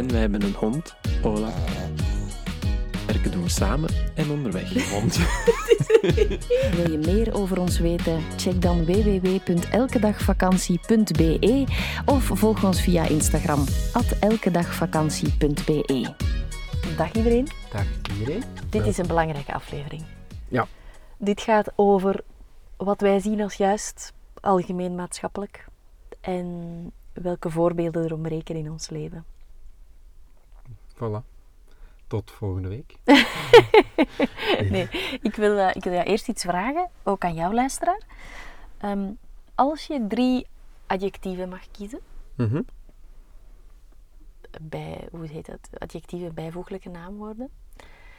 En wij hebben een hond, Ola. Werken doen we samen en onderweg. Hond. Wil je meer over ons weten? Check dan www.elkedagvakantie.be of volg ons via Instagram, elkedagvakantie.be. Dag iedereen, Dag iedereen. dit is een belangrijke aflevering. Ja. Dit gaat over wat wij zien als juist algemeen maatschappelijk en welke voorbeelden er ontbreken in ons leven. Voilà. Tot volgende week. Nee, ik wil, eh, ik wil jou eerst iets vragen, ook aan jou luisteraar. Ehm, als je drie adjectieven mag kiezen, Mhm. bij, hoe heet dat, adjectieven bijvoeglijke naamwoorden.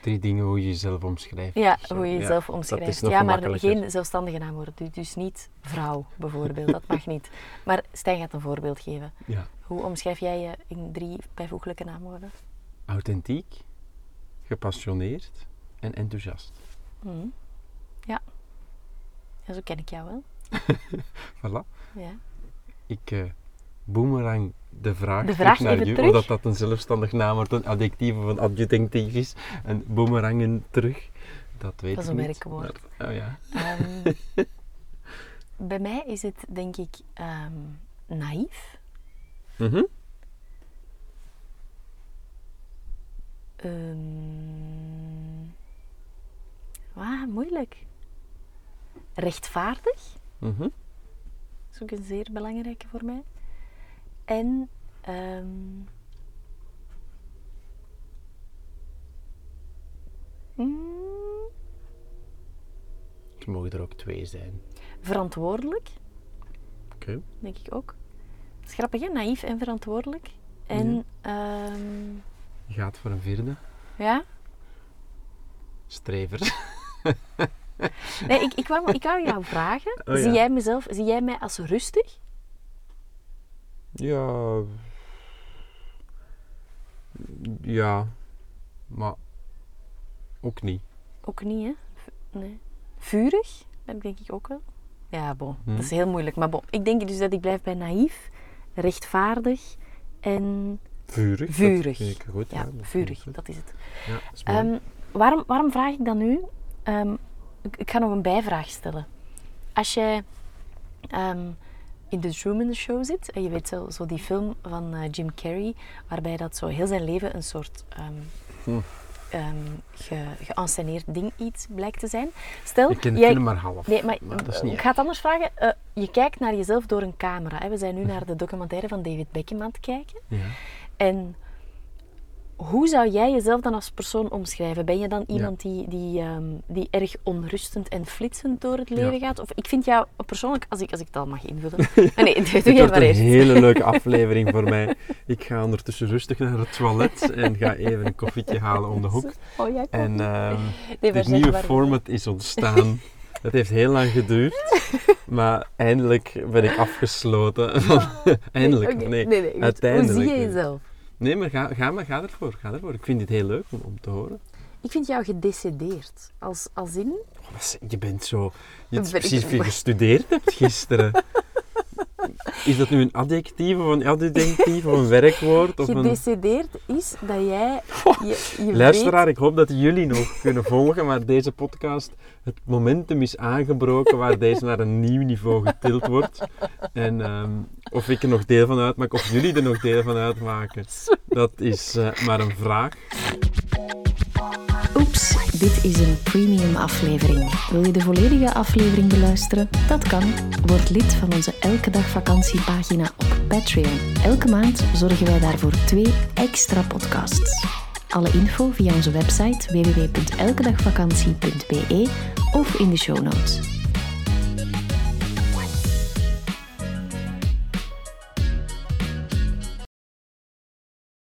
Drie dingen hoe je jezelf omschrijft. Ja, Zo, hoe je jezelf omschrijft. Ja, maar geen zelfstandige naamwoorden. Dus- Dus niet vrouw, bijvoorbeeld. Dat mag niet. Maar Stijn gaat een voorbeeld geven. Ja. Hoe omschrijf jij je in drie bijvoeglijke naamwoorden? Authentiek, gepassioneerd en enthousiast. Mhm. Ja. ja. Zo ken ik jou wel. Voilà. Ja. Ik eh boomerang de vraag, De vraag naar je, terug. of dat, een zelfstandig naamwoord, een adjectief of een is. En boomerangen terug, dat weet Dat is ik een niet. werkwoord. Maar- oh ja. Ehm, bij mij is het denk ik ehm, naïef. Mhm. Ehm ah, moeilijk. Rechtvaardig. Mhm. Dat is ook een zeer belangrijke voor mij. En ehm, mm, Het mogen er ook twee zijn. verantwoordelijk, Oké. denk ik ook. Dat is grappig, hè? Naïef en verantwoordelijk. En ehm, gaat voor een vierde. ja. Strever. Nee, ik, ik, wou, ik wou jou vragen. Oh, ja. zie, jij mezelf, zie jij mij als rustig? Ja. Ja. Maar ook niet. Ook niet, hè? Nee. Vurig ik denk ik ook wel. Ja, bon. Hm. Dat is heel moeilijk. Maar bon, ik denk dus dat ik blijf bij naïef, rechtvaardig en Vurig. vurig. Dat ik goed. ja, dat vurig. goed. Dat is het. Ja, dat is. Ehm, waarom, waarom vraag ik dan nu? Ehm, ik, ik ga nog een bijvraag stellen. Als jij ehm, in de Truman Show zit, en je weet zo, zo die film van eh, Jim Carrey, waarbij dat zo heel zijn leven een soort ehm Hm. Ehm, ge, ding iets blijkt te zijn. Stel, ik ken jij, maar half. Nee, maar, dat is niet ik ga het anders vragen. Eh, je kijkt naar jezelf door een camera. Hè. We zijn nu naar de documentaire van David Beckham aan het kijken. Ja. En hoe zou jij jezelf dan als persoon omschrijven? Ben je dan iemand die, die, ehm, die erg onrustend en flitsend door het leven gaat? Of ik vind jou persoonlijk, als ik, als ik het al mag invullen. Ah, nee, doe Dit jij maar een eerst. hele leuke aflevering voor mij. Ik ga ondertussen rustig naar het toilet en ga even een koffietje halen om de hoek. Oh, komt En niet. ehm, Nee, dit nieuwe format is ontstaan. Het heeft heel lang geduurd, maar eindelijk ben ik afgesloten. Eindelijk, nee, nee, nee, uiteindelijk. Hoe zie je jezelf? Nee, maar ga, ga, maar ga ervoor, ga ervoor. Ik vind dit heel leuk om, om te horen. Ik vind jou gedecideerd. Als, als in... Oh, Je bent zo... Je hebt precies veel gestudeerd hebt gisteren. Is dat nu een adjectief of een adjectivief of een werkwoord? Of een... Gedecideerd is dat jij... Je, je Luisteraar, ik hoop dat jullie nog kunnen volgen, maar deze podcast, het momentum is aangebroken waar deze naar een nieuw niveau getild wordt. En ehm, of ik er nog deel van uitmaak, of jullie er nog deel van uitmaken, dat is eh, maar een vraag. Oeps, dit is een premium aflevering. Wil je de volledige aflevering beluisteren? Dat kan. Word lid van onze Elke Dag Vakantiepagina op Patreon. Elke maand zorgen wij daarvoor twee extra podcasts. Alle info via onze website www.elkedagvakantie.be of in de show notes.